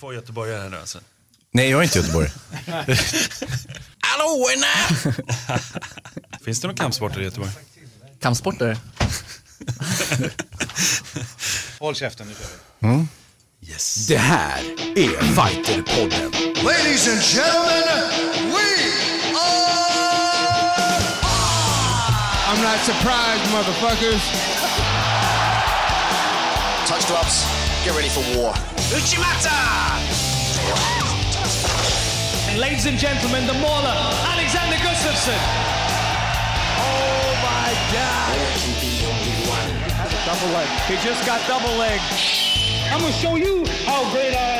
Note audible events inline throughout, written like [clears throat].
två göteborgare här nu alltså. Nej, jag är inte Göteborg. [laughs] Hallå! [laughs] Finns det någon kampsporter i Göteborg? Kampsporter? [laughs] Håll käften, nu kör vi. Yes. Det här är Fighterpodden. Ladies and gentlemen, we are. I'm not surprised, motherfuckers. Touch gloves. Get ready for war. Uchimata! And Ladies and gentlemen, the mauler, Alexander Gustafsson. Oh my God. Double leg. He just got double leg. I'm gonna show you how great I am.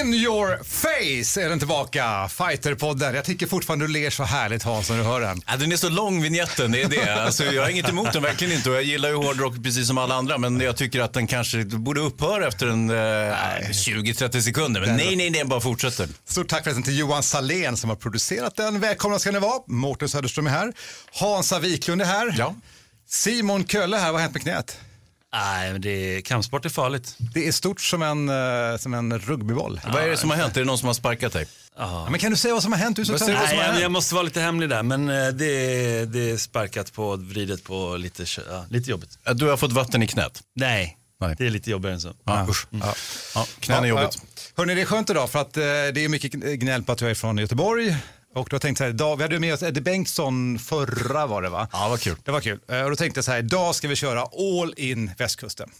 In your face är den tillbaka. Fighterpodden. Jag tycker fortfarande du ler så härligt Hans när du hör den. Ja, den är så lång vignetten, det är det. Alltså, jag har inget emot den, verkligen inte. Och jag gillar ju hårdrock precis som alla andra. Men jag tycker att den kanske borde upphöra efter en eh, 20-30 sekunder. Men nej, nej, den bara fortsätter. Stort tack förresten till Johan Salén som har producerat den. Välkomna ska ni vara. Mårten Söderström är här. Hansa Wiklund är här. Ja. Simon Kölle här. Vad har hänt med knät? Nej, men det, kampsport är farligt. Det är stort som en, eh, som en rugbyboll. Vad är det som har hänt? Är det någon som har sparkat dig? Ja, men kan du säga vad som har hänt? Du är så Vad Nej, jag, hänt? jag måste vara lite hemlig där, men eh, det, är- det är sparkat på, vridet på lite, ja, lite jobbigt. Att Du har fått vatten i knät? Nej, Nej. det är lite jobbigare än så. Ja. Ja. Ja, knän är jobbigt. Ja. Hörrni, det är skönt idag för att eh, det är mycket gnäll på att jag är från Göteborg. Och då tänkte jag så här, idag, vi hade med oss Eddie Bengtsson förra var det va? Ja, vad kul. Det var kul. Eh, Och då tänkte jag så här, idag ska vi köra all in västkusten.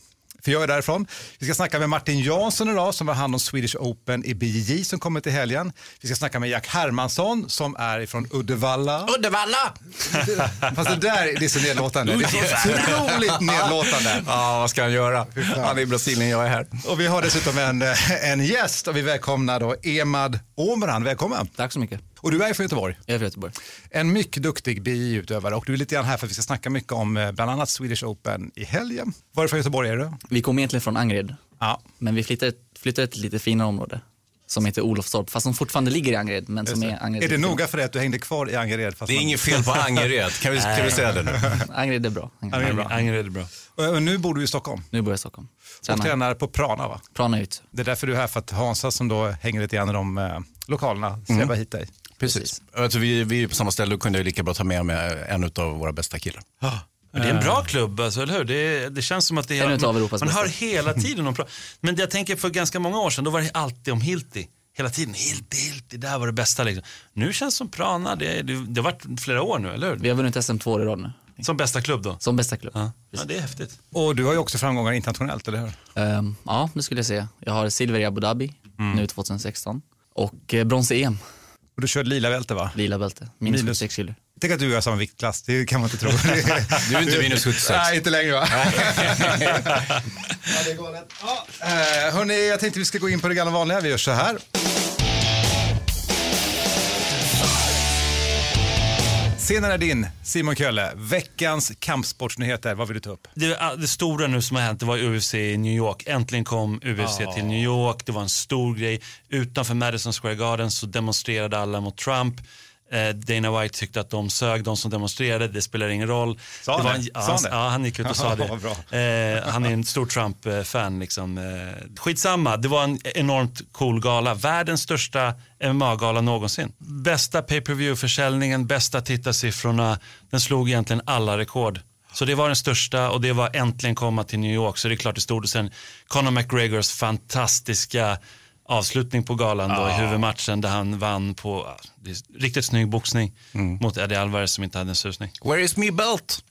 För jag är därifrån. Vi ska snacka med Martin Jansson idag som har hand om Swedish Open i BJJ som kommer till helgen. Vi ska snacka med Jack Hermansson som är ifrån Uddevalla. Uddevalla! [laughs] Fast det där det är så nedlåtande. Det är så otroligt nedlåtande. Ja, vad ska han göra? Han är i Brasilien, jag är här. Och vi har dessutom en, eh, en gäst och vi välkomnar då Emad Omran. Välkommen. Tack så mycket. Och du är från Göteborg. Jag är från Göteborg. En mycket duktig BI-utövare och du är lite grann här för att vi ska snacka mycket om eh, bland annat Swedish Open i helgen. Varifrån Göteborg är du? Vi kommer egentligen från Angered, Ja. men vi flyttade, flyttade till ett lite finare område som heter Olofstorp, fast som fortfarande ligger i Angered. Men som är, Angered Är det noga för dig att du hängde kvar i Angered? Fast Det är man- inget fel på Angered, kan vi, kan vi [laughs] säga det nu? Angered är bra. Angered. Är bra. Angered är bra. Och- nu bor du i Stockholm Nu bor jag i Stockholm. och Tränar. tränar på Prana va? Prana ut. Det är därför du är här, för att Hansa som då hänger lite grann i de eh, lokalerna släpar hit dig. Precis. Alltså, vi, vi är på samma ställe, då kunde jag lika bra ta med mig en av våra bästa killar. Men det är en bra klubb, alltså, eller hur? Det, det känns som att det är En man, Europas man bästa. hör hela tiden om Men jag tänker för ganska många år sedan, då var det alltid om Hilti. Hela tiden, Hilti, Hilti, det här var det bästa. Liksom. Nu känns det som Prana, det, det, det har varit flera år nu, eller hur? Vi har vunnit SM två år i rad nu. Som bästa klubb då? Som bästa klubb. Ja, ja det är häftigt. Och du har ju också framgångar internationellt, eller hur? Ehm, ja, det skulle jag säga. Jag har silver i Abu Dhabi Mm. nu 2016 och eh, brons i EM, Och du kör lila bälte va? lila bälte, minus Minus. 76 kilo. Tänk att du och jag har samma viktklass, det kan man inte tro. [laughs] Du är inte minus 76. Nej, inte längre va? [laughs] ja, det är galet. Ja. Eh, hörni, jag tänkte vi ska gå in på det gamla vanliga. Vi gör så här. Scenen är din, Simon Kölle. Veckans kampsportsnyheter, vad vill du ta upp? Det, det stora nu som har hänt det var UFC i New York. Äntligen kom UFC till New York. Det var en stor grej. Utanför Madison Square Garden så demonstrerade alla mot Trump. Eh, Dana White tyckte att de sög, de som demonstrerade. Det spelar ingen roll. Sa han var det? en, Sa ja, han det? ja, han gick ut och [laughs] sa det. Eh, han är en stor Trump-fan. Liksom. Eh, skitsamma, det var en enormt cool gala. Världens största MMA-gala någonsin. Bästa pay-per-view-försäljningen, bästa tittarsiffrorna. Den slog egentligen alla rekord. Så det var den största och det var äntligen komma till New York. Så det är klart det stod. Och sen Conor McGregors fantastiska avslutning på galan då, i huvudmatchen där han vann på är riktigt snygg boxning mot Eddie Alvarez som inte hade en susning. Where is me belt?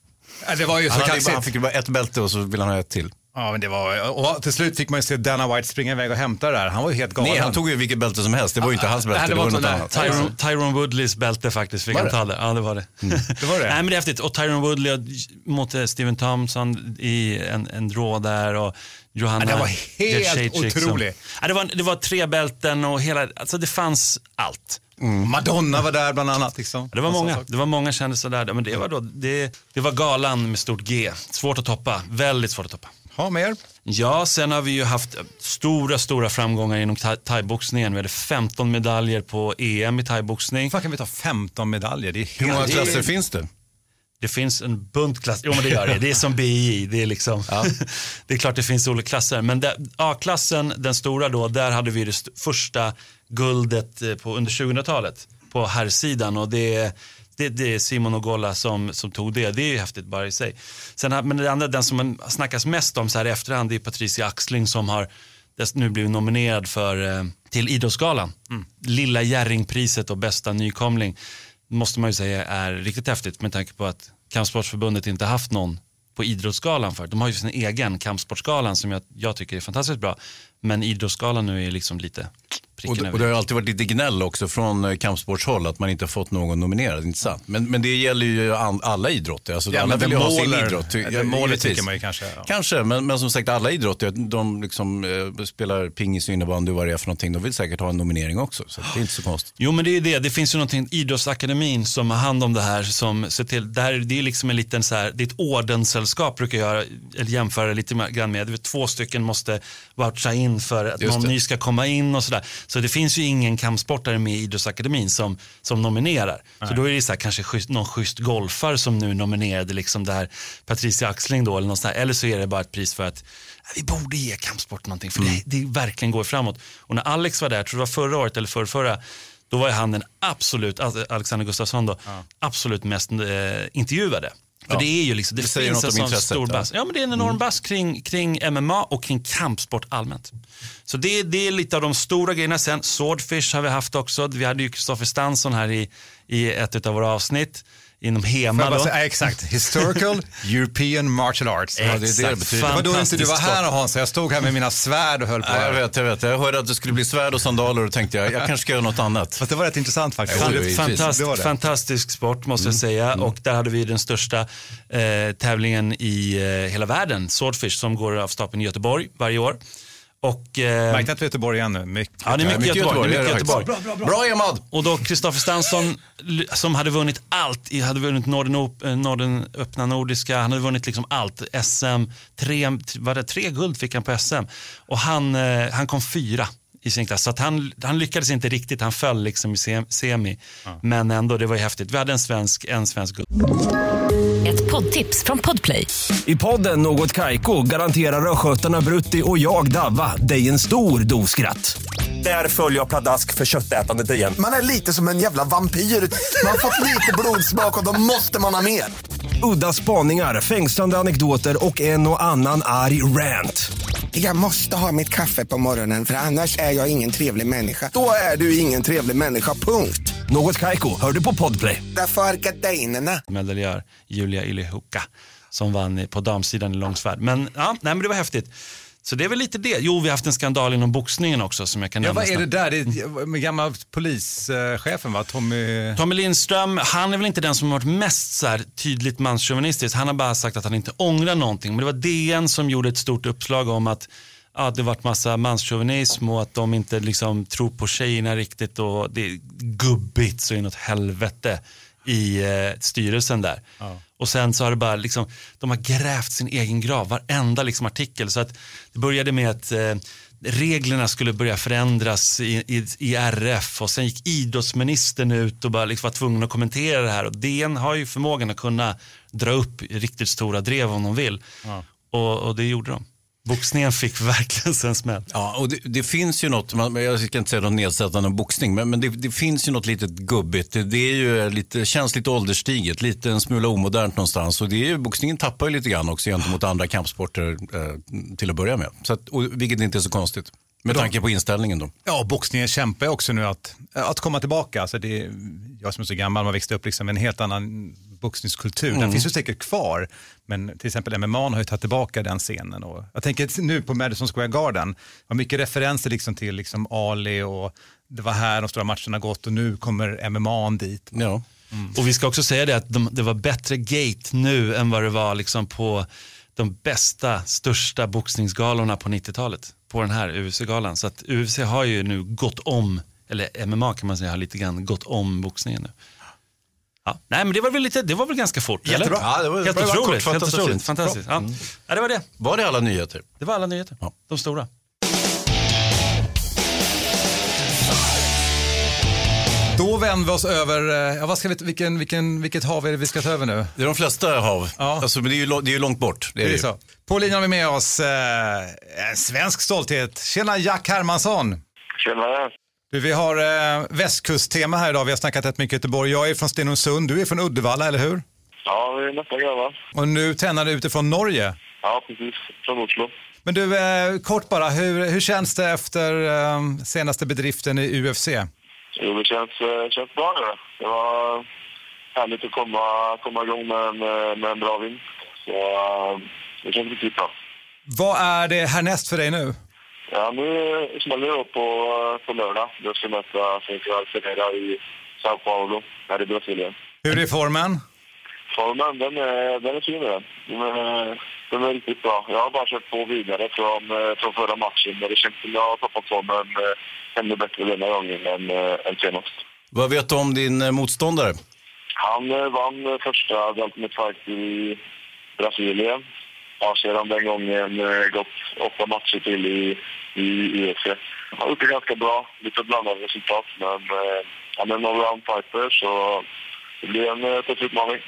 Det var ju så Han, kaxigt. han fick bara ett bälte och så ville han ha ett till. Ja, men det var, och till slut fick man ju se Dana White springa iväg och hämta det där. Han var ju helt galen. Nej, han tog ju vilket bälte som helst. Det var ju inte hans bälte, det det var något inte- annat. Tyron, Tyron Woodleys bälte faktiskt fick Var han ta det. Ja, det var det. Det var det? Nej, men det är häftigt. Och Tyron Woodley mot eh, Steven Thompson i en, en drå där och Johanna Ja, det var helt otroligt. Ja, det, var, det var tre bälten och hela, alltså det fanns allt. Madonna var där bland annat. Liksom. Det var många, det var många kändisar där. Men det var, då, det, det var galan med stort G. Svårt att toppa, väldigt svårt att toppa. Ha mer. Ja, sen har vi ju haft stora, stora framgångar inom thai- thaiboxningen. Vi hade 15 medaljer på EM i thaiboxning. Hur kan vi ta 15 medaljer? Det är Hur många klasser finns det? Det finns en bunt klasser. Jo men det gör det. Det är som BI. Det är, liksom, [laughs] det är klart det finns olika klasser. Men A-klassen, den stora då, där hade vi det st- första guldet eh, på, under 2000-talet på herrsidan. Och det, det, det är Simon Ogola som, som tog det. Det är ju häftigt bara i sig. Sen, men det andra, den som man snackas mest om så här i efterhand, det är Patricia Axling som har nu blivit nominerad för, eh, till Idrottsgalan. Lilla Jerringpriset och bästa nykomling måste man ju säga är riktigt häftigt med tanke på att Kampsportsförbundet inte haft någon på Idrottsgalan för. De har ju sin egen Kampsportsgalan som jag, jag tycker är fantastiskt bra. Men Idrottsgalan nu är liksom lite Och det, och det har alltid varit lite gnäll också från eh, kampsportshåll att man inte har fått någon nominerad, inte sant? Men, men det gäller ju an, alla idrotter. Alltså, Ja, alla vill ju ha sin idrott. det Ja, målet tycker man ju kanske, ja. Kanske, men, men som sagt alla idrotter, de liksom, eh, spelar pingis och innebandy och vad det är för någonting, de vill säkert ha en nominering också. Så det är inte så konstigt. Jo men det är det, det finns ju någonting, Idrottsakademin som har hand om det här som ser till, där, det är liksom en liten så här, det är ett ordenssällskap brukar jag jämföra lite grann med. Det två stycken måste voucha in för att Just någon det. ny ska komma in och sådär. Så det finns ju ingen kampsportare med i Idrottsakademin som, som nominerar. Så då är det så här, kanske schysst, någon schysst golfare som nu nominerade liksom det här Patricia Axling då eller något där. Eller så är det bara ett pris för att "Ja, vi borde ge kampsport någonting för det, det verkligen går framåt. Och när Alex var där, jag tror det var förra året eller förra, förra då var han den absolut, Alexander Gustafsson då, absolut mest eh, intervjuade. För Ja. det är ju liksom, det, Det finns en sån stor bass. Ja men det är en enorm bass kring, kring MMA och kring kampsport allmänt. Så det, det är lite av de stora grejerna. Sen Swordfish har vi haft också. Vi hade ju Kristoffer Stansson här i, i ett av våra avsnitt inom HEMA. bara Då. säga, exakt, Historical European Martial Arts. Ja, det är det betyder. Var då inte du var här Hans, jag stod här med mina svärd och höll på. Ja, jag vet, jag vet. Jag hörde att det skulle bli svärd och sandaler och tänkte jag, jag kanske ska göra något annat. Fast det var rätt intressant faktiskt. Fan- det. Fantast, Det det. Fantastisk sport måste jag säga. Och där hade vi den största eh, tävlingen i eh, hela världen, Swordfish, som går av stapeln i Göteborg varje år. Och, eh, Märkte att Göteborg igen nu. Mycket. ja, det är mycket, Göteborg. Det är mycket Göteborg. Bra, bra Emad! Och då Kristoffer Stansson som hade vunnit allt, hade vunnit Norden, eh, Norden öppna nordiska, han hade vunnit liksom allt. SM, tre, var det, tre guld fick han på SM. Och han, eh, han kom fyra i sin klass. Så att han, han lyckades inte riktigt, han föll liksom i sem- semi. Men ändå, det var ju häftigt. Vi hade en svensk, en svensk guld. Ett poddtips från Podplay. I podden Något Kaiko garanterar östgötarna Brutti och jag, Davva, dig en stor dos skratt. Där följer jag pladask för köttätandet igen. Man är lite som en jävla vampyr. Man har fått lite blodsmak och då måste man ha mer. Udda spaningar, fängslande anekdoter och en och annan arg rant. Jag måste ha mitt kaffe på morgonen för annars är jag ingen trevlig människa. Då är du ingen trevlig människa, punkt. Något Kaiko, hör du på Podplay. Därför är gardinerna. medaljör Julia Ylihukka som vann på damsidan i långsvärd. Men, ja, nej, men det var häftigt. Så det är väl lite det. Jo, vi har haft en skandal inom boxningen också som jag kan Ja, nämna vad är det där? Det är gamla polischefen va? Tommy... Tommy Lindström, han är väl inte den som har varit mest så här, tydligt manschauvinistisk. Han har bara sagt att han inte ångrar någonting. Men det var DN som gjorde ett stort uppslag om att ja, det varit massa manschauvinism och att de inte liksom, tror på tjejerna riktigt och det är gubbigt så inåt helvete i eh, styrelsen där. Och sen så har det bara liksom, de har grävt sin egen grav, varenda liksom artikel. Så att det började med att eh, reglerna skulle börja förändras i, i, i RF och sen gick idrottsministern ut och bara liksom var tvungen att kommentera det här. Och DN har ju förmågan att kunna dra upp riktigt stora drev om de vill. Och, och det gjorde de. Boxningen fick verkligen sen smäll. Ja, och det, det finns ju något, man, jag ska inte säga något nedsättande om boxning, men, men det, det finns ju något litet gubbigt. Det, det är ju lite, känns lite ålderstiget, lite en smula omodernt någonstans. Och det är ju, boxningen tappar ju lite grann också gentemot andra kampsporter eh, till att börja med. Så att, och, vilket inte är så konstigt. Med tanke på inställningen då. Ja, boxningen kämpar ju också nu att, att komma tillbaka. Alltså det, jag som är så gammal, man växte upp liksom en helt annan boxningskultur. Den finns ju säkert kvar, men till exempel MMA har ju tagit tillbaka den scenen. Och jag tänker nu på Madison Square Garden, var mycket referenser liksom till liksom Ali och det var här de stora matcherna gått och nu kommer MMA dit. Ja. Och vi ska också säga det att de, det var bättre gate nu än vad det var liksom på de bästa, största boxningsgalorna på 90-talet. På den här UFC-galan. Så att UFC har ju nu gått om, eller MMA kan man säga har lite grann gått om boxningen nu. Ja. Nej men det var väl, lite, det var väl ganska fort? Jättebra. Eller? Ja, det var- helt det var otroligt. Helt otroligt. Fantastiskt. Ja. Mm. ja, det var det. Var det alla nyheter? Det var alla nyheter. Ja. De stora. Då vänder vi oss över, eh, ja, vad ska vi, vilken, vilken, vilket hav är det vi ska ta över nu? Det är de flesta hav. Ja. Alltså, men det är ju, det är ju långt bort. Det är Det det är ju. så. På linjen har vi med oss eh, en svensk stolthet. Tjena Jack Hermansson. Tjena. Du, vi har eh, västkusttema här idag. Vi har snackat rätt mycket Göteborg. Jag är från Stenungsund, du är från Uddevalla, eller hur? Ja, vi är nästan grabbar. Och nu tränar du utifrån Norge. Ja, precis. Från Oslo. Men du, eh, kort bara, hur, hur känns det efter eh, senaste bedriften i UFC? Jo, det känns, eh, känns bra nu. Det var härligt att komma, komma igång med en, eh, med en bra vinst. Så eh, det känns riktigt bra. Vad är det härnäst för dig nu? Ja, nu smäller det upp på, på lördag. Då ska jag möta Central Ferreira i Sao Paulo, här i Brasilien. Hur är formen? Formen, den är, den är fin den. Den är, den är riktigt bra. Jag har bara kört på vidare från, eh, från förra matchen det känns som jag har tappat formen eh, ännu bättre denna gången än, eh, än senast. Vad vet du om din motståndare? Han vann första Ultimate Fight i Brasilien. Har sedan den gången eh, gått åtta matcher till i, i UFC. Han har gjort det ganska bra, lite blandade resultat, men eh, han är en allround fighter så det blir en eh, tuff utmaning.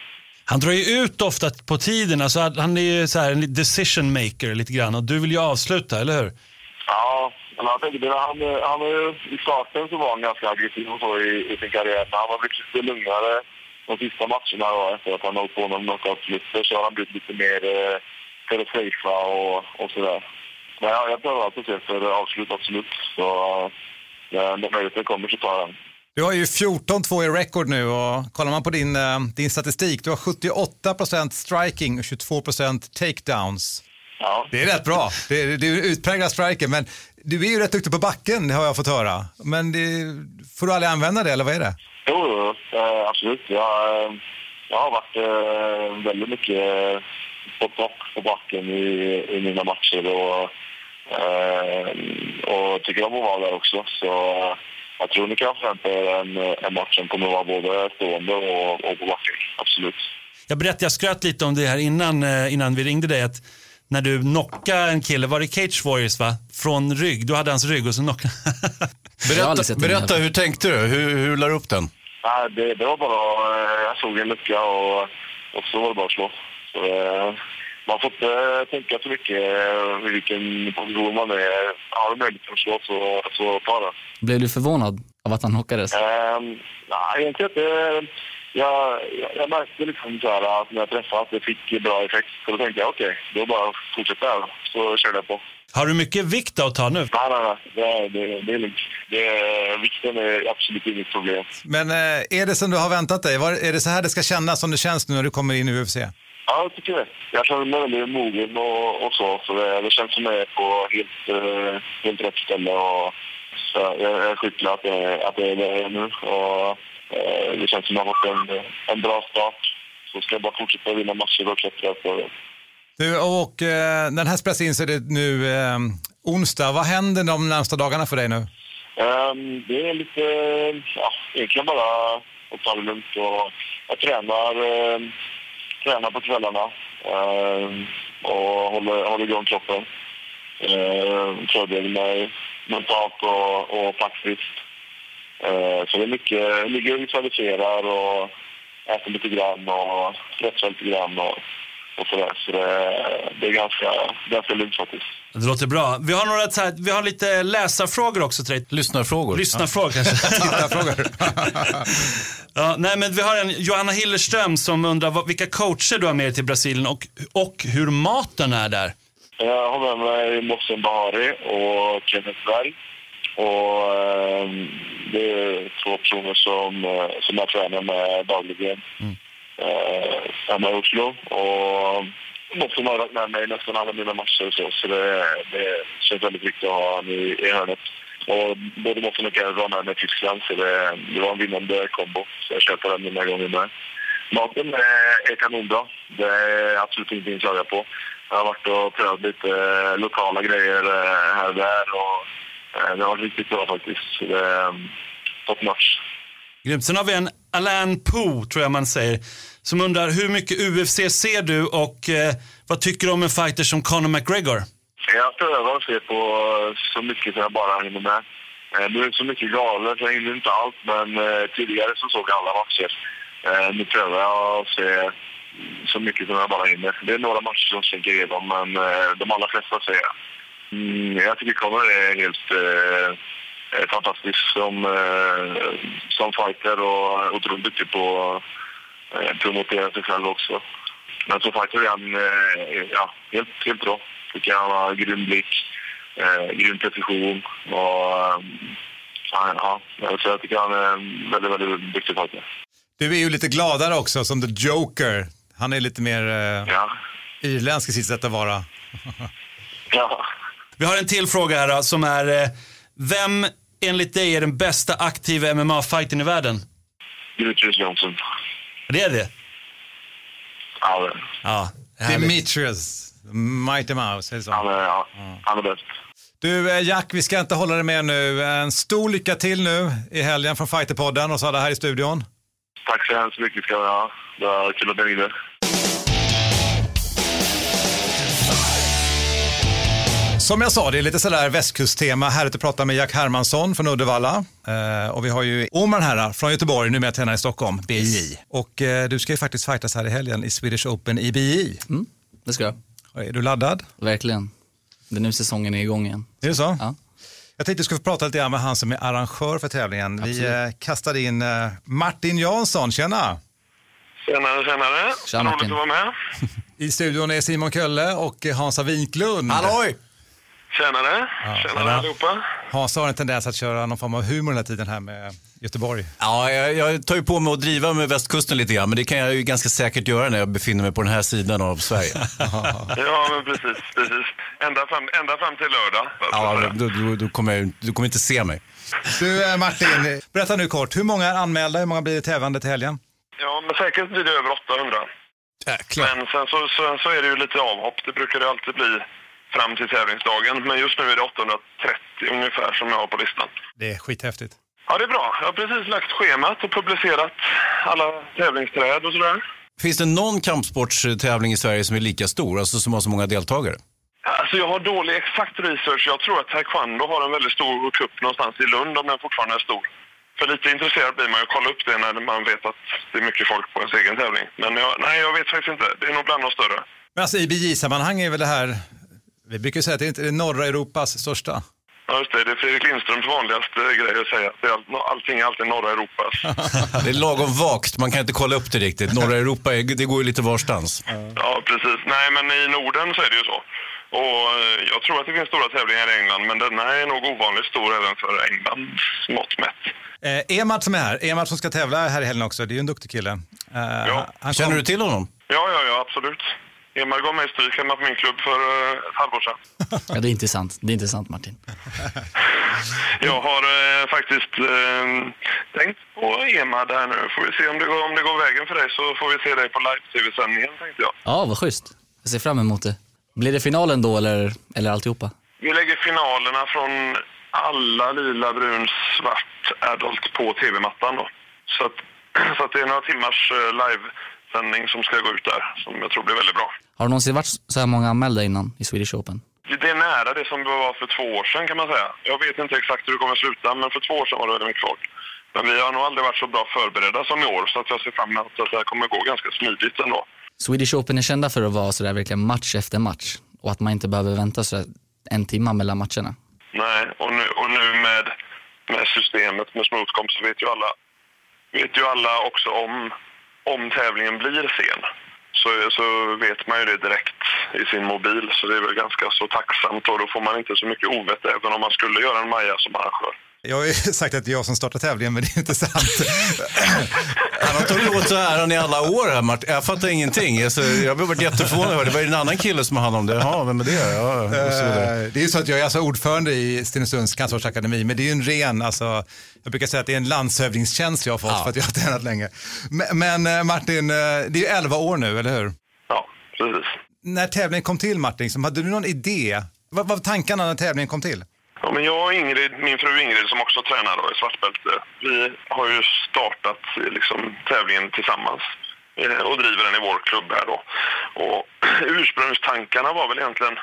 Han drar ju ut ofta på tiden. Alltså, han är ju så här en decision maker lite grann och du vill ju avsluta, eller hur? Ja, men jag tänker det, han, eh, han i starten så var han ganska aggressiv och så i, i sin karriär, men han har blivit lite lugnare de sista matcherna då, efter att han har hållit på med knockout-förluster så har han blivit lite mer eh, att safea och, och sådär. Men ja, jag prövar för avslut, absolut. Så ja, när möjligheten kommer så tar jag den. Du har ju 14-2 i record nu och kollar man på din, eh, din statistik, du har 78% striking och 22% takedowns. Ja. Det är rätt bra. Det är, det är utpräglad striker, men du är ju rätt duktig på backen har jag fått höra. Men det, får du aldrig använda det eller vad är det? Jo, eh, absolut. Jag, eh, jag har varit eh, väldigt mycket på topp på backen i, i mina matcher och, eh, och tycker om att vara där också. Så eh, jag tror ni kan förvänta er en, en match som kommer att vara både stående och, och på backen. Absolut. Jag berättade, jag skröt lite om det här innan, eh, innan vi ringde dig. Att när du knockade en kille, var det Cage Warriors va? Från rygg, du hade hans rygg och så knockade [laughs] Berätta, berätta hur tänkte du? Hur, hur la du upp den? Nej, det, det var bara... eh, Jag såg en lucka och, och så var det bara att slå. Så, eh, man får inte tänka så mycket eh, vilken position man är. Har du möjlighet att slå så, så ta den. Blev du förvånad av att han knockades? Um, nej, egentligen inte. Jag, jag, jag märkte liksom så här att när jag träffade att det fick bra effekt. Så då tänkte jag okej, då bara fortsätta här. Så körde jag på. Har du mycket vikt att ta nu? Nej, nej, nej. Det, är- det, det är lugnt. Det, vikten är absolut inget problem. Men eh, är det som du har väntat dig? Var, är det så här det ska kännas som det känns nu när du kommer in i UFC? Ja, jag tycker det. Jag känner mig väldigt mogen och, och så. så det, det känns som att jag är på helt, eh, helt rätt ställe. Och, så jag, jag är sjukt glad att det, att det är där jag är nu. Och, eh, det känns som att jag har fått en, en bra start. Så ska jag bara fortsätta vinna matcher och klättra på Du, och eh, den här spelas in så det nu eh, onsdag. Vad händer de närmsta dagarna för dig nu? Ehm, det är lite, ja, egentligen bara att ta det lugnt och jag tränar, eh, tränar på kvällarna ehm, och håller, håller igång kroppen. Eh, Förbereder mig mentalt och, och faktiskt. Eh, så det är mycket, ligger och visualiserar och äter lite grann och stretchar lite grann och, och sådär. Så det, det är ganska, ganska lugnt faktiskt. Det låter bra. Vi har, några, så här, vi har lite läsarfrågor också till dig. Lyssnarfrågor. Lyssnarfrågor kanske. [laughs] Tittarfrågor. ja, nej, men vi har en Johanna Hillerström som undrar vad, vilka coacher du har med dig till Brasilien och, och hur maten är där. Jag har med mig Mohsen Bahari och Kenneth Berg. Och, eh, det är två personer som, eh, som jag tränar med dagligen eh, hemma i Oslo. Och eh, som har varit med mig nästan alla mina matcher och så, så det, det känns väldigt viktigt att ha honom i, i hörnet. Och både Mohsen och Kenneth var med i Tyskland så det, det var en vinnande kombo. Så jag köper den den här gången med. Maten är, kanonbra. Det är absolut ingenting att klaga på. Jag har varit och prövat lite eh, lokala grejer eh, här och där och det har varit riktigt bra faktiskt. Så det är top. Grymt. Sen har vi en Alain Poe, tror jag man säger, som undrar hur mycket UFC ser du och eh, vad tycker du om en fighter som Conor McGregor? Jag prövar att se på eh, så mycket som jag bara hinner med. Eh, nu är det så mycket galet, jag hinner inte allt, men eh, tidigare så såg jag alla matcher. Nu prövar jag att se så mycket som jag bara hinner. Det är några matcher som slinker igenom, men de allra flesta ser jag. Mm, jag tycker Conor är helt fantastisk som, eh, som fighter och otroligt duktig på att eh, promotera sig själv också. Men som fighter är han eh, ja, helt, helt bra. Tycker jag han har grym blick, eh, grym precision och eh, ja, så jag tycker han är en väldigt, väldigt duktig fighter. Du är ju lite gladare också som The Joker. Han är lite mer eh, Ja. irländsk i sitt sätt att vara. [laughs] Ja. Vi har en till fråga här då, som är, eh, vem enligt dig är den bästa aktiva MMA-fighten i världen? Demetrius Johnson. Det är det? Ja, det- Ja. Demetrius, Mighty Mouse, är det så? han är, ja, han är bäst. Du eh, Jack, vi ska inte hålla dig med nu. En stor lycka till nu i helgen från Fighterpodden och så alla här i studion. Tack så hemskt mycket ska ni ha. Det var kul att ni ringde. Som jag sa, det är lite sådär västkusttema. Härligt att prata med Jack Hermansson från Uddevalla. Eh, och vi har ju Omar här från Göteborg, numera tränare i Stockholm, BJ. Och eh, du ska ju faktiskt fightas här i helgen i Swedish Open i BJ. Mm, det ska jag. Är du laddad? Verkligen. Det är nu säsongen är igång igen. Är det så? Ja. Jag tänkte du skulle få prata lite grann med han som är arrangör för tävlingen. Vi Absolut. eh, kastade in eh, Martin Jansson, tjena! Tjenare, tjenare. Martin. Roligt att vara med. [laughs] I studion är Simon Kölle och eh, Hansa Winklund. Halloj! Tjenare. Tjenare allihopa. Hansa har en tendens att köra någon form av humor den här tiden här med Göteborg. Ja, jag, jag tar ju på mig att driva med västkusten lite grann, men det kan jag ju ganska säkert göra när jag befinner mig på den här sidan av Sverige. [laughs] Ja, men precis. precis. Ända, fram, ända fram till lördag. Ja, då, då, då kommer jag, du kommer inte se mig. Du eh, Martin, berätta nu kort. Hur många är anmälda? Hur många blir det tävlande till helgen? ja, men säkert blir det över 800. Jäklar. Men sen så, sen så är det ju lite avhopp. Det brukar det alltid bli fram till tävlingsdagen. Men just nu är det 830 ungefär som jag har på listan. Det är skithäftigt. Ja, det är bra. Jag har precis lagt schemat och publicerat alla tävlingsträd och sådär. Finns det någon kampsportstävling i Sverige som är lika stor, alltså som har så många deltagare? Alltså jag har dålig exakt research. Jag tror att taekwondo har en väldigt stor cup någonstans i Lund om den fortfarande är stor. För lite intresserad blir man ju att kolla upp det när man vet att det är mycket folk på ens egen tävling. Men jag, nej, jag vet faktiskt inte. Det är nog bland de större. Men alltså i BJ-sammanhang är väl det här, vi brukar säga att det är inte är norra Europas största. Ja, just det. Det är Fredrik Lindströms vanligaste grej att säga. Det är all, allting är alltid norra Europas. [laughs] Det är lagom vagt, man kan inte kolla upp det riktigt. Norra Europa, är, det går ju lite varstans. Ja, precis. Nej, men i Norden så är det ju så. Och eh, jag tror att det finns stora tävlingar i England, men denna är nog ovanligt stor även för Englands mått mätt. Eh, Emad som är här, Emad som ska tävla här i helgen också, det är ju en duktig kille. Eh, Ja. han Känner kom- du till honom? Ja, ja, ja, absolut. Emil gav mig stryk hemma på min klubb för eh, ett halvår sedan. Ja, det är inte sant. Det är inte sant Martin. [laughs] Jag har eh, faktiskt eh, tänkt på Ema där nu. Får vi se om det, går, om det går vägen för dig så får vi se dig på live-tv-sändningen tänkte jag. Ja, vad schysst. Jag ser fram emot det. Blir det finalen då eller, eller alltihopa? Vi lägger finalerna från alla lila, brun, svart adult på tv-mattan då. Så att, [clears throat] så att det är några timmars eh, livesändning som ska gå ut där som jag tror blir väldigt bra. Har det någonsin varit så här många anmälda innan i Swedish Open? Det är nära det som det var för två år sedan kan man säga. Jag vet inte exakt hur det kommer att sluta, men för två år sedan var det väldigt mycket folk. Men vi har nog aldrig varit så bra förberedda som i år, så att jag ser fram emot att det här kommer gå ganska smidigt ändå. Swedish Open är kända för att vara sådär verkligen match efter match och att man inte behöver vänta sådär en timma mellan matcherna. Nej, och nu, och nu med, med systemet med Smoothcom så vet ju alla, vet ju alla också om, om tävlingen blir sen. Så, så vet man ju det direkt i sin mobil, så det är väl ganska så tacksamt och då får man inte så mycket ovett även om man skulle göra en Maja som arrangör. Jag har ju [laughs] sagt att det är jag som startar tävlingen, men det är inte sant. [laughs] Han har tagit åt så här han i alla år här, Martin. Jag fattar ingenting. Alltså, jag har varit jätteförvånad. Det var ju en annan kille som har hand om det. Jaha, vem är det? Ja. Eh, det är ju så att jag är alltså ordförande i Stenungsunds cancervårdsakademi, men det är ju en ren, alltså, jag brukar säga att det är en landshövdingstjänst jag har fått Ja. för att jag har tränat länge. Men, men eh, Martin, eh, det är ju 11 år nu, eller hur? Ja, precis. När tävlingen kom till Martin, hade du någon idé? Vad vad var tankarna när tävlingen kom till? Ja, men jag och Ingrid, min fru Ingrid som också tränar då, i svartbälte, vi har ju startat liksom, tävlingen tillsammans eh, och driver den i vår klubb här då. Och [clears throat] ursprungstankarna var väl egentligen,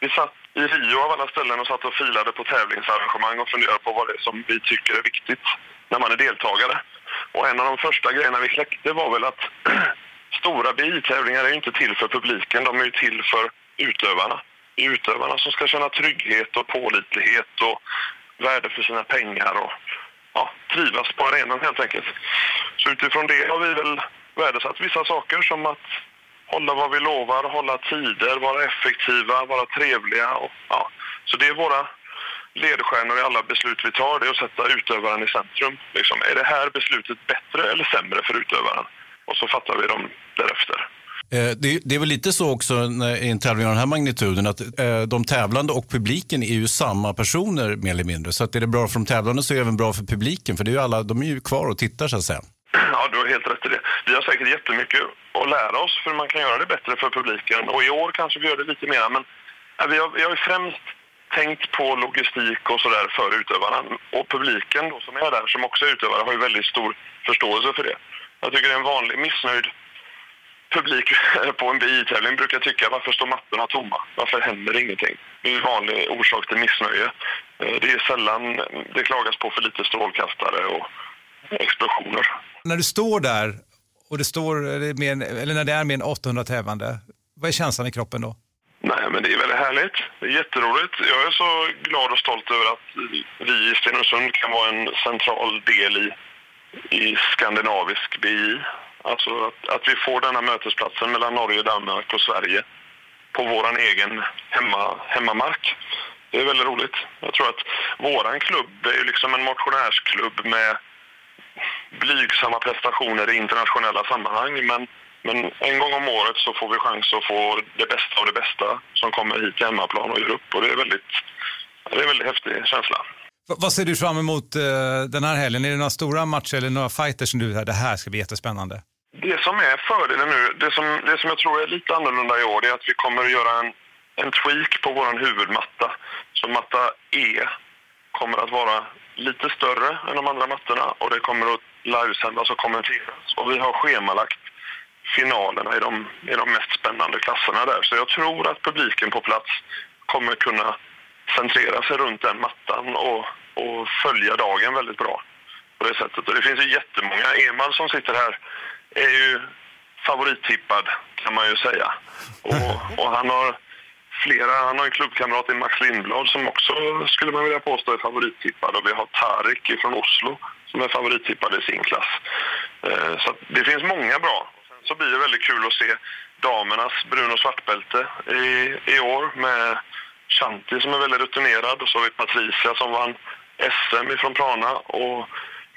vi satt i Rio av alla ställen och satt och filade på tävlingsarrangemang och funderade på vad det är som vi tycker är viktigt när man är deltagare. Och en av de första grejerna vi kläckte var väl att [clears throat] stora BI-tävlingar är ju inte till för publiken, de är ju till för utövarna. Det är utövarna som ska känna trygghet och pålitlighet och värde för sina pengar och ja, trivas på arenan helt enkelt. Så utifrån det har vi väl värdesatt vissa saker som att hålla vad vi lovar, hålla tider, vara effektiva, vara trevliga. Och, ja. Så det är våra ledstjärnor i alla beslut vi tar, det är att sätta utövaren i centrum. Liksom, är det här beslutet bättre eller sämre för utövaren? Och så fattar vi dem därefter. Eh, det, det är väl lite så också när- i en tävling av den här magnituden att eh, de tävlande och publiken är ju samma personer mer eller mindre. Så att är det bra för de tävlande så är det även bra för publiken för det är ju alla, de är ju kvar och tittar så att säga. Ja, du har helt rätt i det. Vi har säkert jättemycket att lära oss för man kan göra det bättre för publiken. Och i år kanske vi gör det lite mer. Men eh, vi har, vi har ju främst tänkt på logistik och sådär för utövarna. Och publiken då, som är där, som också är utövare, har ju väldigt stor förståelse för det. Jag tycker det är en vanlig missnöjd publik [laughs] på en BI-tävling brukar tycka varför står mattorna tomma? Varför händer ingenting? Det är en vanlig orsak till missnöje. Eh, Det är sällan det klagas på för lite strålkastare och explosioner. När du står där och det står, eller när det är mer än 800 tävlande, vad är känslan i kroppen då? Nej, men det är väldigt härligt. Det är jätteroligt. Jag är så glad och stolt över att vi i Stenungsund kan vara en central del i, i skandinavisk BI. Alltså att, att vi får denna mötesplatsen mellan Norge, Danmark och Sverige på vår egen hemma, hemmamark. Det är väldigt roligt. Jag tror att vår klubb är ju liksom en motionärsklubb med blygsamma prestationer i internationella sammanhang. Men, men en gång om året så får vi chans att få det bästa av det bästa som kommer hit till hemmaplan och gör upp. Och det är väldigt, det är en väldigt häftig känsla. V- vad ser du fram emot eh, den här helgen? Är det några stora matcher eller några fighters som du, det här ska bli jättespännande? Det som är fördelen nu, det som, det som jag tror är lite annorlunda i år, det är att vi kommer att göra en, en tweak på vår huvudmatta. Så matta E kommer att vara lite större än de andra mattorna och det kommer att livesändas och kommenteras. Och vi har schemalagt finalerna i de, i de mest spännande klasserna där. Så jag tror att publiken på plats kommer kunna centrera sig runt den mattan och, och följa dagen väldigt bra på det sättet. Och det finns ju jättemånga. Emal som sitter här är ju favorittippad kan man ju säga. Och, och han har flera, han har en klubbkamrat i Max Lindblad som också skulle man vilja påstå är favorittippad. Och vi har Tarik från Oslo som är favorittippad i sin klass. Eh, Så det finns många bra. Sen så blir det väldigt kul att se damernas brun och svartbälte i, i år med Shanti som är väldigt rutinerad och så har vi Patricia som vann SM ifrån Prana och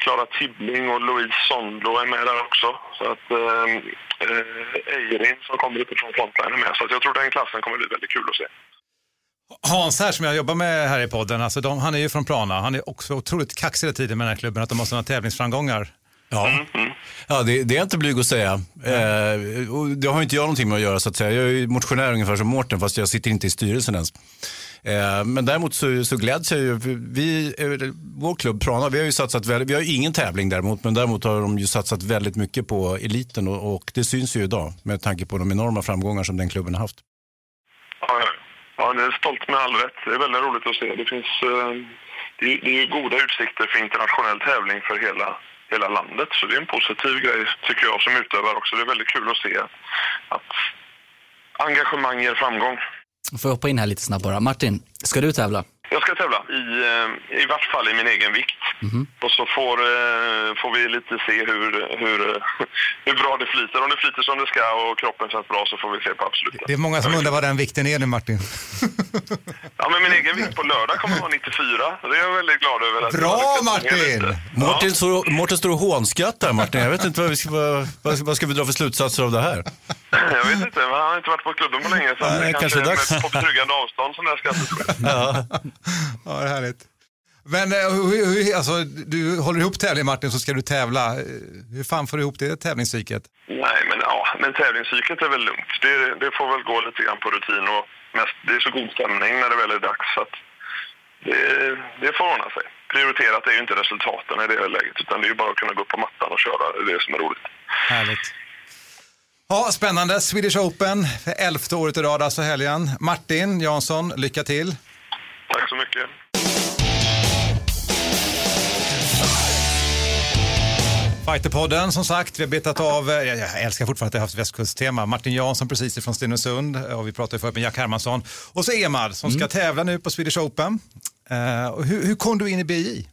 Klara Tibbling och Louise Sondlo är med där också. Så att eh, eh, Eirin som kommer utifrån frontline är med. Så att jag tror den klassen kommer bli väldigt kul att se. Hans här som jag jobbar med här i podden, alltså de, han är ju från Prana. Han är också otroligt kaxig hela tiden med den här klubben, att de har sådana tävlingsframgångar. Ja, ja det, det är inte blyg att säga. Eh, och det har inte jag någonting med att göra så att säga. Jag är ju motionär ungefär som Mårten fast jag sitter inte i styrelsen ens. Eh, men däremot så, så gläds jag ju. Vi, eh, vår klubb Prana, vi har ju satsat väldigt, vi har ju ingen tävling däremot, men däremot har de ju satsat väldigt mycket på eliten och, och det syns ju idag med tanke på de enorma framgångar som den klubben har haft. Ja, ja. det är stolt med all rätt. Det är väldigt roligt att se. Det finns eh, det är, det är goda utsikter för internationell tävling för hela, hela landet. Så det är en positiv grej tycker jag som utövare också. Det är väldigt kul att se att engagemang ger framgång. Får jag hoppa in här lite snabbt bara. Martin, ska du tävla? Jag ska tävla i, eh, i vart fall i min egen vikt. Och så får, eh, får vi lite se hur, hur, [laughs] hur bra det flyter. Om det flyter som det ska och kroppen känns bra så får vi se på absoluta. Det är många som undrar vad den vikten är nu Martin. [laughs] Ja, men min egen vikt på lördag kommer att vara 94. Det är jag väldigt glad över. Att Bra, Martin! Mårten, står, Mårten står och hånskrattar Martin. Jag vet inte vad, vi ska, vad, vad, vad ska vi dra för slutsatser av det här? Jag vet inte, men han har inte varit på klubben på länge så Nej, det kanske är dags. på betryggande avstånd som det sker. [laughs] Ja. Ja, det är härligt. Men eh, hur, alltså, du håller ihop tävlingen Martin så ska du tävla. Eh, Hur fan får du ihop det tävlingspsyket? Nej, men ja, men tävlingspsyket är väl lugnt. Det, det får väl gå lite grann på rutin och mest, det är så god stämning när det väl är dags. Så att det, det får ordna sig. Prioriterat är ju inte resultaten i det här läget utan det är ju bara att kunna gå upp på mattan och köra. Det som är roligt. Härligt. Ja, spännande. Swedish Open, för elfte året i rad alltså helgen. Martin Jansson, lycka till. Tack så mycket. Fighterpodden som sagt, vi har betat av, eh, jag jag älskar fortfarande att jag har haft västkusttema. Martin Jansson precis ifrån Stenungsund och vi pratade förut med Jack Hermansson. Och så Emad som ska tävla nu på Swedish Open. Eh, och hur, hur kom du in i BI?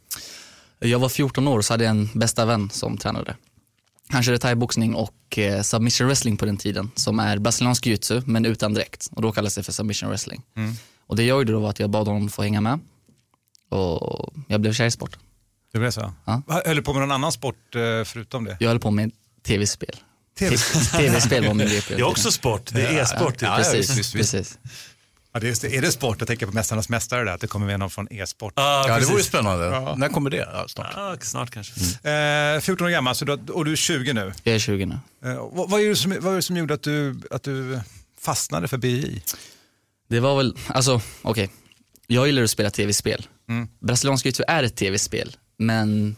Jag var 14 år och så hade jag en bästa vän som tränade. Han körde thaiboxning och eh, submission wrestling på den tiden som är brasiliansk jiu men utan dräkt och då kallas det för submission wrestling. Mm. Och det jag gjorde då var att jag bad honom få hänga med och jag blev kär i sporten. Det blev så? Ja. Höll du på med någon annan sport eh, förutom det? Jag höll på med tv-spel. TV. Tv-spel var min [laughs] grej Det är också sport, det är e-sport. Ja, precis, precis. Ja, det är, just det. är det sport? Jag tänker på Mästarnas mästare där, att det kommer med någon från e-sport. Ja, Ja, det vore ju spännande. Ja. När kommer det? Ja, snart. Ja, snart kanske. Eh, 14 år gammal så du, och du är 20 nu. Jag är 20 nu. Eh, vad, vad, är det som, vad är det som gjorde att du, att du fastnade för BI? Det var väl, alltså okej, jag gillar att spela tv-spel. Mm. Brasiliansk jiu är ett tv-spel, men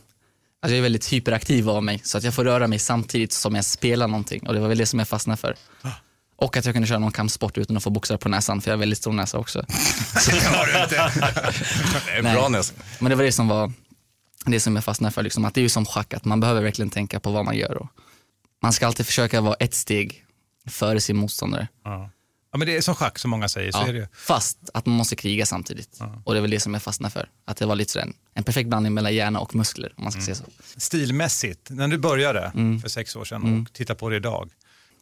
alltså, jag är väldigt hyperaktiv av mig så att jag får röra mig samtidigt som jag spelar någonting och det var väl det som jag fastnade för. Och att jag kunde köra någon kampsport utan att få boxare på näsan för jag har väldigt stor näsa också. [laughs] Det har du inte. Det är Nej. bra nästan. Men det var det som var det som jag fastnade för, liksom, att det är ju som schack, att man behöver verkligen tänka på vad man gör. Och man ska alltid försöka vara ett steg före sin motståndare. Ja. ja, men det är som schack som många säger. Så Ja, är det. Fast att man måste kriga samtidigt. Och det är väl det som jag fastnade för. Att det var lite sådär, en, en perfekt blandning mellan hjärna och muskler, om man ska säga så. Stilmässigt, när du började Mm. för sex år sedan och tittar på det idag.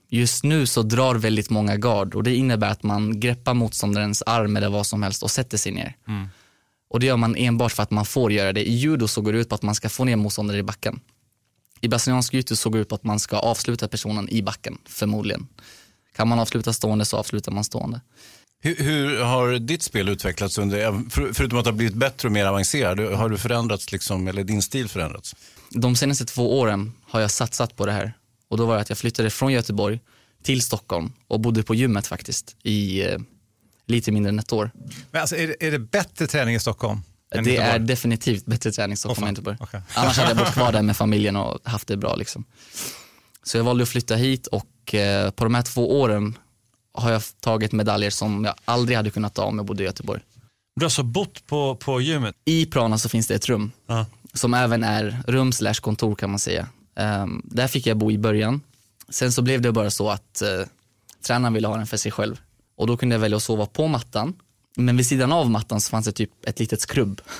Just nu så drar väldigt många gard och det innebär att man greppar motståndarens arm eller vad som helst och sätter sig ner. Och det gör man enbart för att man får göra det. I judo så går det ut på att man ska få ner motståndare i backen. I brasiliansk jiu så går det ut på att man ska avsluta personen i backen, förmodligen. Kan man avsluta stående så avslutar man stående. Hur, hur har ditt spel utvecklats under, för, förutom att det har blivit bättre och mer avancerat, har du förändrats liksom, eller din stil förändrats? De senaste två åren har jag satsat på det här. Och då var det att jag flyttade från Göteborg till Stockholm och bodde på gymmet faktiskt i eh, lite mindre än ett år. Men alltså, är, det, är det bättre träning i Stockholm? Det Göteborg? är definitivt bättre träning i Stockholm Åh, än. Göteborg. Okej. Annars hade jag bott kvar där [laughs] med familjen och haft det bra. Liksom. Så jag valde att flytta hit och eh, på de här två åren har jag tagit medaljer som jag aldrig hade kunnat ta om jag bodde i Göteborg. Du har alltså bott på, på gymmet? I Prana så finns det ett rum Ja. som även är rum slash kontor kan man säga. Um, där fick jag bo i början. Sen så blev det bara så att uh, tränaren ville ha den för sig själv. Och då kunde jag välja att sova på mattan. Men vid sidan av mattan så fanns det typ ett litet skrubb. [laughs]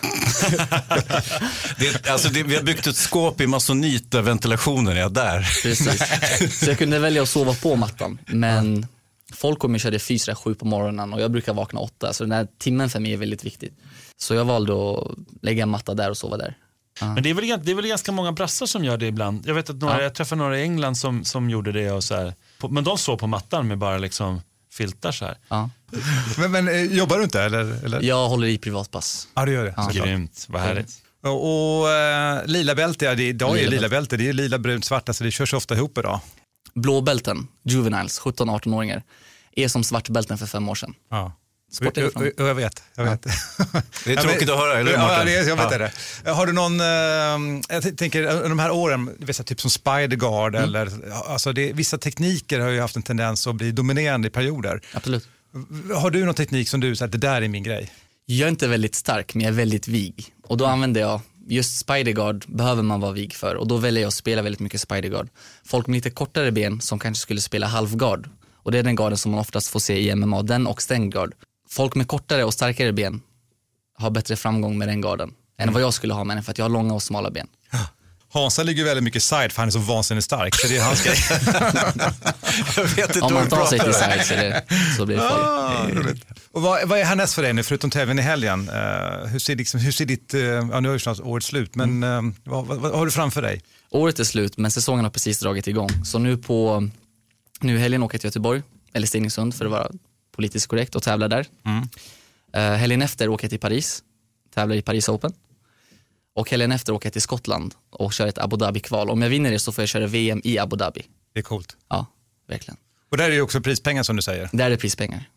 Det, alltså det, vi har byggt ett skåp i masonit där ventilationen är där. Precis. Så jag kunde välja att sova på mattan. Men folk kommer och körde fys där sju på morgonen och jag brukar vakna åtta. Så den här timmen för mig är väldigt viktig. Så jag valde att lägga en matta där och sova där. Men det är, väl, det är väl ganska många brassar som gör det ibland. Jag vet att några, Ja. jag träffade några i England som, som gjorde det. Och så här, på, men de sov på mattan med bara liksom filtar så här. Ja. [laughs] Men, men eh, jobbar du inte eller? eller? Jag håller i privatpass. Ja, du gör det. Ja. Grymt, vad härligt. Och, och eh, lila bälte, ja, det, idag är Lila lila bälte, det är lila, brunt, svart, alltså det körs ofta ihop idag. Blåbälten, juveniles, 17-18-åringar, är som svartbälten för fem år sedan. Ja. Sport och Jag vet. Jag vet. Det är tråkigt att höra, eller hur, Ja, Martin? det är, jag vet Ja. det. Har du någon, eh, jag tänker under de här åren, vet, typ som Spiderguard Mm. eller, alltså det, vissa tekniker har ju haft en tendens att bli dominerande i perioder. Absolut. Har du någon teknik som du säger, det där är min grej? Jag är inte väldigt stark, men jag är väldigt vig. Och då använder jag, just spiderguard behöver man vara vig för och då väljer jag att spela väldigt mycket spiderguard. Folk med lite kortare ben som kanske skulle spela halvguard och det är den garden som man oftast får se i MMA, den och stängd guard. Folk med kortare och starkare ben har bättre framgång med den garden än vad jag skulle ha med den för att jag har långa och smala ben. Hansa ligger väldigt mycket side för han är så vansinnigt stark. Så det är hans grej. [laughs] Jag vet inte Om vad man tar sig till side så, är det, så blir det farligt. Ah, roligt. Och vad, vad är härnäst för dig nu, förutom tävlingen i helgen? Eh, hur, ser, liksom, hur ser ditt, uh, ja nu är ju snart året slut, men Mm. eh, vad, vad, vad har du framför dig? Året är slut men säsongen har precis dragit igång. Så nu på, nu helgen åker jag till Göteborg, eller Stenungsund för att vara politiskt korrekt och tävlar där. Eh, helgen efter åker jag till Paris, tävlar i Paris Open. Och helgen efter åker jag till Skottland och kör ett Abu Dhabi-kval. Om jag vinner det så får jag köra VM i Abu Dhabi. Det är coolt. Ja, verkligen. Och där är ju också prispengar som du säger. Där är det prispengar.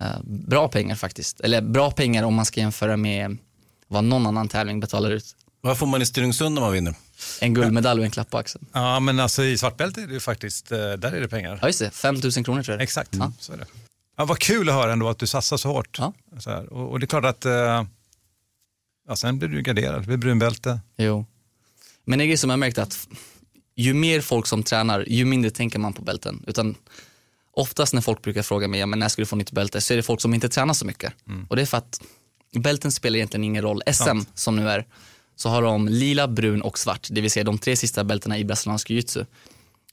Eh, bra pengar faktiskt. Eller bra pengar om man ska jämföra med vad någon annan tävling betalar ut. Vad får man i Stenungsund när man vinner? En guldmedalj och en klapp på axeln. Ja, men alltså i svartbälte är det ju faktiskt, eh, där är det pengar. Ja, just det. 5 000 kronor tror jag. Exakt, så är det. Ja, vad kul att höra ändå att du satsar så hårt. Så här. Och, och det är klart att, eh, ja, sen blir du garderad, det blir brunbälte. Jo. Men det är som jag märkt att ju mer folk som tränar, ju mindre tänker man på bälten. Utan oftast när folk brukar fråga mig, ja, men när ska du få nytt bälte? Så är det folk som inte tränar så mycket. Och det är för att bälten spelar egentligen ingen roll. SM Sant. som nu är, så har de lila, brun och svart. Det vill säga de tre sista bältena i brasiliansk jiu-jitsu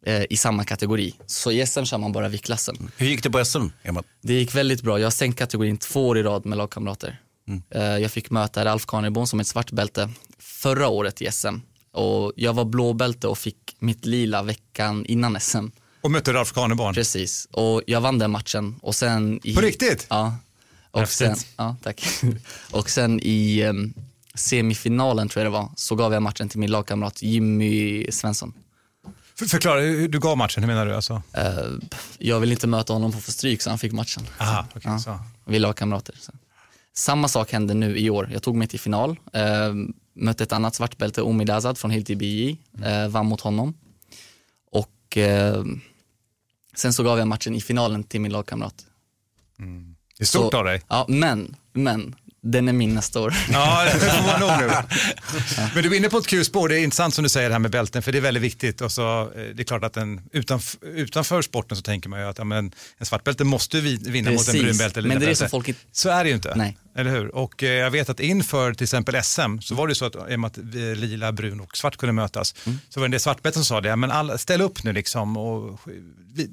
eh, i samma kategori. Så i SM kör man bara viktklassen. Hur gick det på SM, Emma? Det gick väldigt bra. Jag har sänkt kategorin två år i rad med lagkamrater. Eh, Jag fick möta Ralf Kanerborn som är ett svart bälte förra året i SM. Och jag var blåbälte och fick mitt lila veckan innan SM. Och mötte Ralf Kanerborn. Precis. Och jag vann den matchen. Och sen i, På riktigt? Ja. Och sen, Häftigt. ja, tack. [laughs] och sen i em, semifinalen tror jag det var, så gav jag matchen till min lagkamrat Jimmy Svensson. För, förklara, hur du gav matchen, hur menar du? Alltså? Eh, jag vill inte möta honom på för stryk så han fick matchen. Aha, okej, Ja. så. Vi lagkamrater. Så. Samma sak hände nu i år. Jag tog mig till final, eh, mötte ett annat svartbälte, Omid Azad från Hilti BJ, eh, vann mot honom. Och eh, sen så gav jag matchen i finalen till min lagkamrat. Det är stort Så- av dig. Ja, men, men, den är min nästa år. Ja, det får man nog nu. [laughs] Men du är inne på ett kul spår. Det är intressant som du säger det här med bälten, för det är väldigt viktigt. Och så, eh, det är klart att en, utanf, utanför sporten så tänker man ju att ja, men, en svartbälte måste vi, vinna mot en Precis. brunbälte eller Men det är det lila som bälte. folk inte- Så är det ju inte. Nej. Eller hur? Och eh, jag vet att inför till exempel SM så var det så att i och med att lila, brun och svart kunde mötas Mm. så var det en del svartbälten som sa det, men alla, ställ upp nu liksom. Och,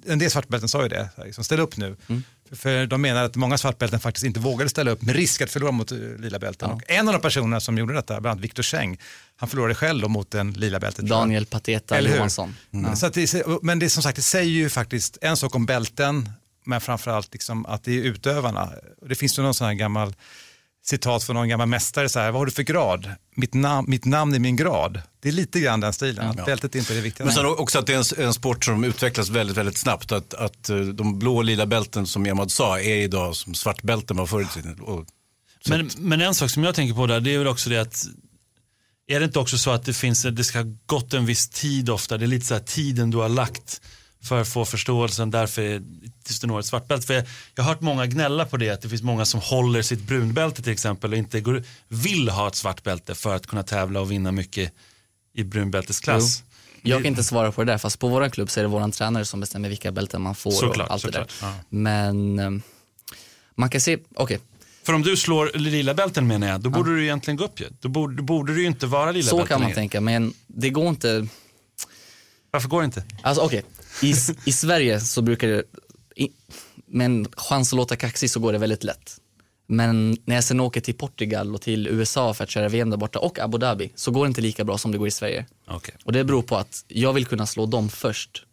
en del svartbälten sa ju det, så liksom, ställ upp nu. Mm. För, de menar att många svartbälten faktiskt inte vågade ställa upp med risk att förlora mot uh, lila bälten. Och en av de personerna som gjorde detta, bland annat Viktor Scheng, han förlorade själv då mot en lila bältet. Daniel Pateta? Johansson. Mm. Ja. Så det, men det, som sagt, det säger ju faktiskt en sak om bälten, men framförallt liksom att det är utövarna. Det finns ju någon sån här gammal citat från någon gammal mästare, så här, vad har du för grad? Mitt, nam mitt namn är min grad. Det är lite grann den stilen, att bältet är inte är det viktiga. Men sen också att det är en, en sport som utvecklas väldigt, väldigt snabbt. Att, att eh, de blå och lila bälten som Emad sa är idag som svartbälten var förr i tiden. Men, men en sak som jag tänker på där, det är väl också det att är det inte också så att det finns, det ska gått en viss tid ofta, det är lite så här tiden du har lagt för att få förståelsen, därför är- tills du når ett svartbälte. För jag, jag har hört många gnälla på det, att det finns många som håller sitt brunbälte till exempel och inte går, vill ha ett svartbälte för att kunna tävla och vinna mycket i brunbältesklass. Jo. Jag kan inte svara på det där, fast på vår klubb så är det vår tränare som bestämmer vilka bälten man får Såklart, och allt det där. såklart, ja. Men eh, man kan se, okej, För om du slår lila bälten menar jag, då borde du egentligen gå upp ju. Då borde, borde du inte vara lila så kan man längre. tänka, men det går inte. Varför går det inte? Alltså okej, I, i Sverige så brukar det, i, med en chans att låta kaxig så går det väldigt lätt. Men när jag sen åker till Portugal och till USA för att köra VM där borta och Abu Dhabi så går det inte lika bra som det går i Sverige. Okay. Och det beror på att jag vill kunna slå dem först.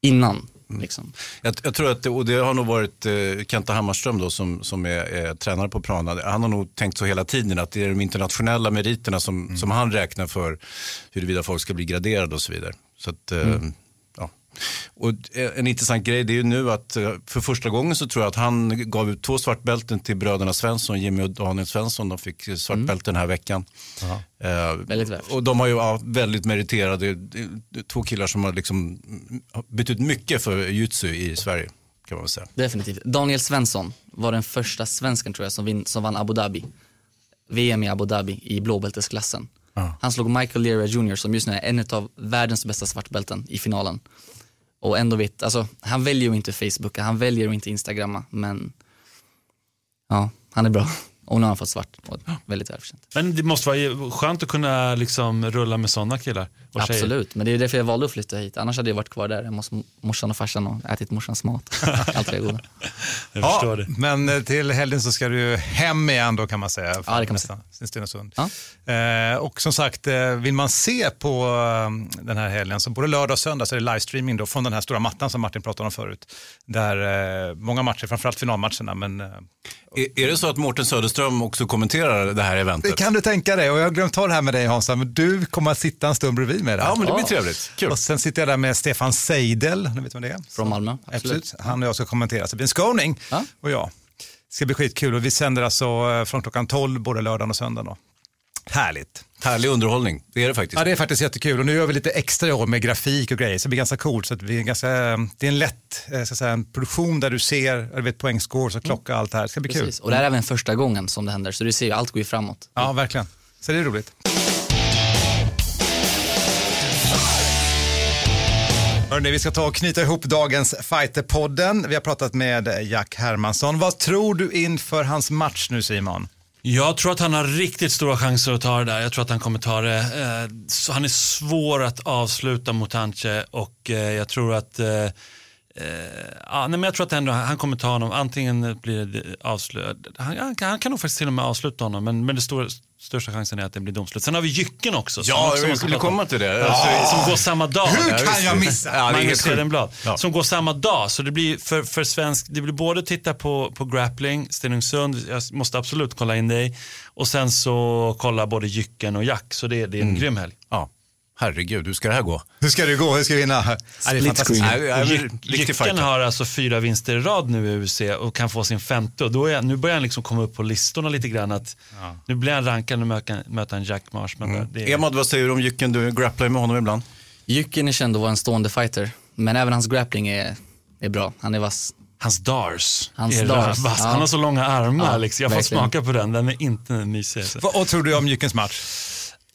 Innan. Liksom. Jag, jag tror att, det, och det har nog varit eh, Kenta Hammarström då, som, som är, är tränare på Prana. Han har nog tänkt så hela tiden att det är de internationella meriterna som, som han räknar för huruvida folk ska bli graderade och så vidare. Så att, eh, Mm. ja. Och eh, en intressant grej det är ju nu att eh, för första gången så tror jag att han gav ut två svartbälten till bröderna Svensson, Jimmy och Daniel Svensson. De fick svartbälten den här veckan. Eh, och de har ju ja, väldigt meriterade, två killar som har liksom mm, betytt mycket för jujutsu i Sverige. Kan man säga. Definitivt. Daniel Svensson var den första svensken tror jag som, vin, som vann Abu Dhabi. VM i Abu Dhabi i blåbältesklassen. Han slog Michael Lera Jr som just nu är en av världens bästa svartbälten i finalen. Och ändå vet, alltså han väljer ju inte Facebooka, han väljer ju inte Instagramma, men ja, han är bra. Och nu har han fått svart och väldigt välförtjänt. Men det måste vara skönt att kunna liksom rulla med sådana killar och tjejer. Absolut, men det är därför jag valde att flytta hit. Annars hade jag varit kvar där hos morsan och farsan och ätit morsans mat. [laughs] Allt det goda. Jag ja, förstår det. Men eh, till helgen så ska du hem igen då kan man säga. Ja, det kan man säga. Stenungsund. Eh, och som sagt, eh, vill man se på eh, den här helgen så både lördag och söndag så är det livestreaming då från den här stora mattan som Martin pratade om förut. Där eh, många matcher, framförallt finalmatcherna, men eh, Är, är det så att Mårten Söderström också kommenterar det här eventet? det kan du tänka dig. Och jag har glömt ta det här med dig Hansa, men du kommer att sitta en stund bredvid mig där. Ja, men det blir trevligt. Kul. Och sen sitter jag där med Stefan Seidel, ni vet vem det är? Från Malmö, absolut. Absolut. Han och jag ska kommentera, så det blir en skåning och jag. Det ska bli skitkul och vi sänder alltså eh, från klockan 12 både lördagen och söndagen. Då. Härligt. Härlig underhållning, det är det faktiskt. Ja, det är faktiskt jättekul och nu gör vi lite extra i år med grafik och grejer så det blir ganska coolt. Så det, blir ganska, det är en lätt eh, så att säga, en produktion där du ser, du vet poängscore, så klocka och allt det här. Det ska bli Precis. kul. Och det här är även första gången som det händer, så du ser ju, allt går ju framåt. Ja, verkligen. Så det är roligt. Hörrni, vi ska ta och knyta ihop dagens Fighterpodden. Vi har pratat med Jack Hermansson. Vad tror du inför hans match nu Simon? Jag tror att han har riktigt stora chanser att ta det där. Jag tror att han kommer ta det. Eh, så han är svår att avsluta mot Anche och eh, jag tror att eh, eh, ja, nej, men jag tror att ändå, han kommer ta honom. Antingen blir det avslut. Han, han, han kan nog faktiskt till och med avsluta honom men, men det stora, största chansen är att det blir domslut. Sen har vi Jycken också. som Ja, också jag skulle komma till det. Alltså, Alltså, som går samma dag. Hur Ja, kan jag missa? Ja, Magnus. Hedenblad. Ja. Som går samma dag. Så det blir för, för svensk, det blir både titta på, på grappling, Stenungsund, jag måste absolut kolla in dig. Och sen så kolla både Jycken och Jack. Så det, det är en grym helg. Ja, herregud, hur ska det här gå? Hur ska det gå? Hur ska vi vinna? Ja, det är fantastiskt. Jycken har alltså fyra vinster i rad nu i UFC och kan få sin femte. Och då är, nu börjar han liksom komma upp på listorna lite grann. Att Nu blir han rankad och möta, möta en Jack Marshman. Mm. Är, Emad, vad säger du om Jycken? Du grapplar med honom ibland. Jycken är känd att vara en stående fighter, men även hans grappling är, är bra. Han är vass. Hans dars. Hans är dars, vass. ja. Han har så långa armar. Ja, liksom. Jag får smaka på den. Den är inte mysig. Vad, vad tror du om Jyckens match?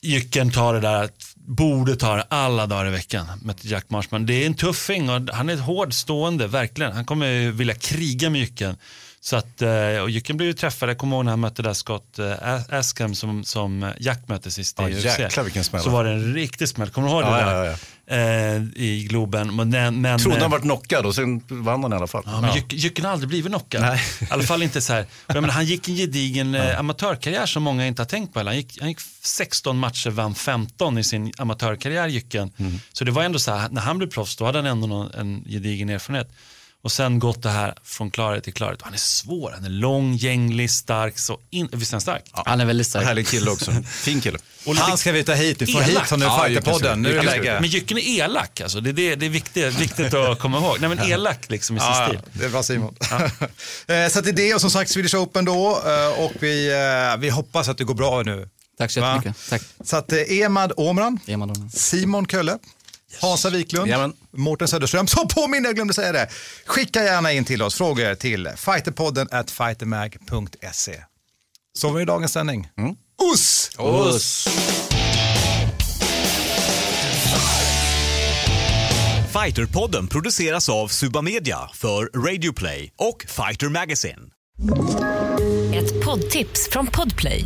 Jycken tar det där, borde ta det alla dagar i veckan med Jack Marshman. Det är en tuffing och han är hård stående, verkligen. Han kommer vilja kriga med Jycken. Så att, eh, och Jycken blev ju träffad, jag kommer ihåg när han mötte där Scott eh, Askham som, som Jack mötte sist Ja, i UFC. jäklar vilken smäll. Så var det en riktig smäll, kommer du ihåg Ja, det ja, där? ja, Eh, I Globen. Men, men, Trodde eh, han varit knockad och sen vann han i alla fall. Ja, men Jyck- Jycken har aldrig blivit knockad. I alla fall inte så här. Menar, han gick en gedigen eh, amatörkarriär som många inte har tänkt på. Han gick, han gick 16 matcher, vann 15 i sin amatörkarriär, Jycken. Så det var ändå så här, när han blev proffs, då hade han ändå någon, en gedigen erfarenhet. Och sen gått det här från klarhet till klarhet. Och Han är svår, han är lång, gänglig, stark. Så in, visst är han stark? Han är väldigt stark. Härlig kille också. [laughs] Fin kille. Och Han ska vi ta hit. Du får elak. hit honom i Ja, Fighterpodden. Nu är läge. Men Jycken är elak alltså. Det är, det, det är viktigt, viktigt att [laughs] komma ihåg. Nej men elak liksom i sin Ja, stil. det är bra Simon. [laughs] Eh, så det är det och som sagt Swedish Open då eh, och vi, eh, vi hoppas att det går bra nu. Tack så jättemycket. Tack. Så att Emad Omran, Emad Omran. Simon Kölle, Hansa Wiklund, Jajamän. Mårten Söderström. [laughs] Så påminner jag glömde säga det. Skicka gärna in till oss frågor till fighterpodden at fightermag.se. Så var det dagens sändning. Uss! Oss. Fighterpodden produceras av Suba Media för Radio Play och Fighter Magazine. Ett poddtips från Podplay.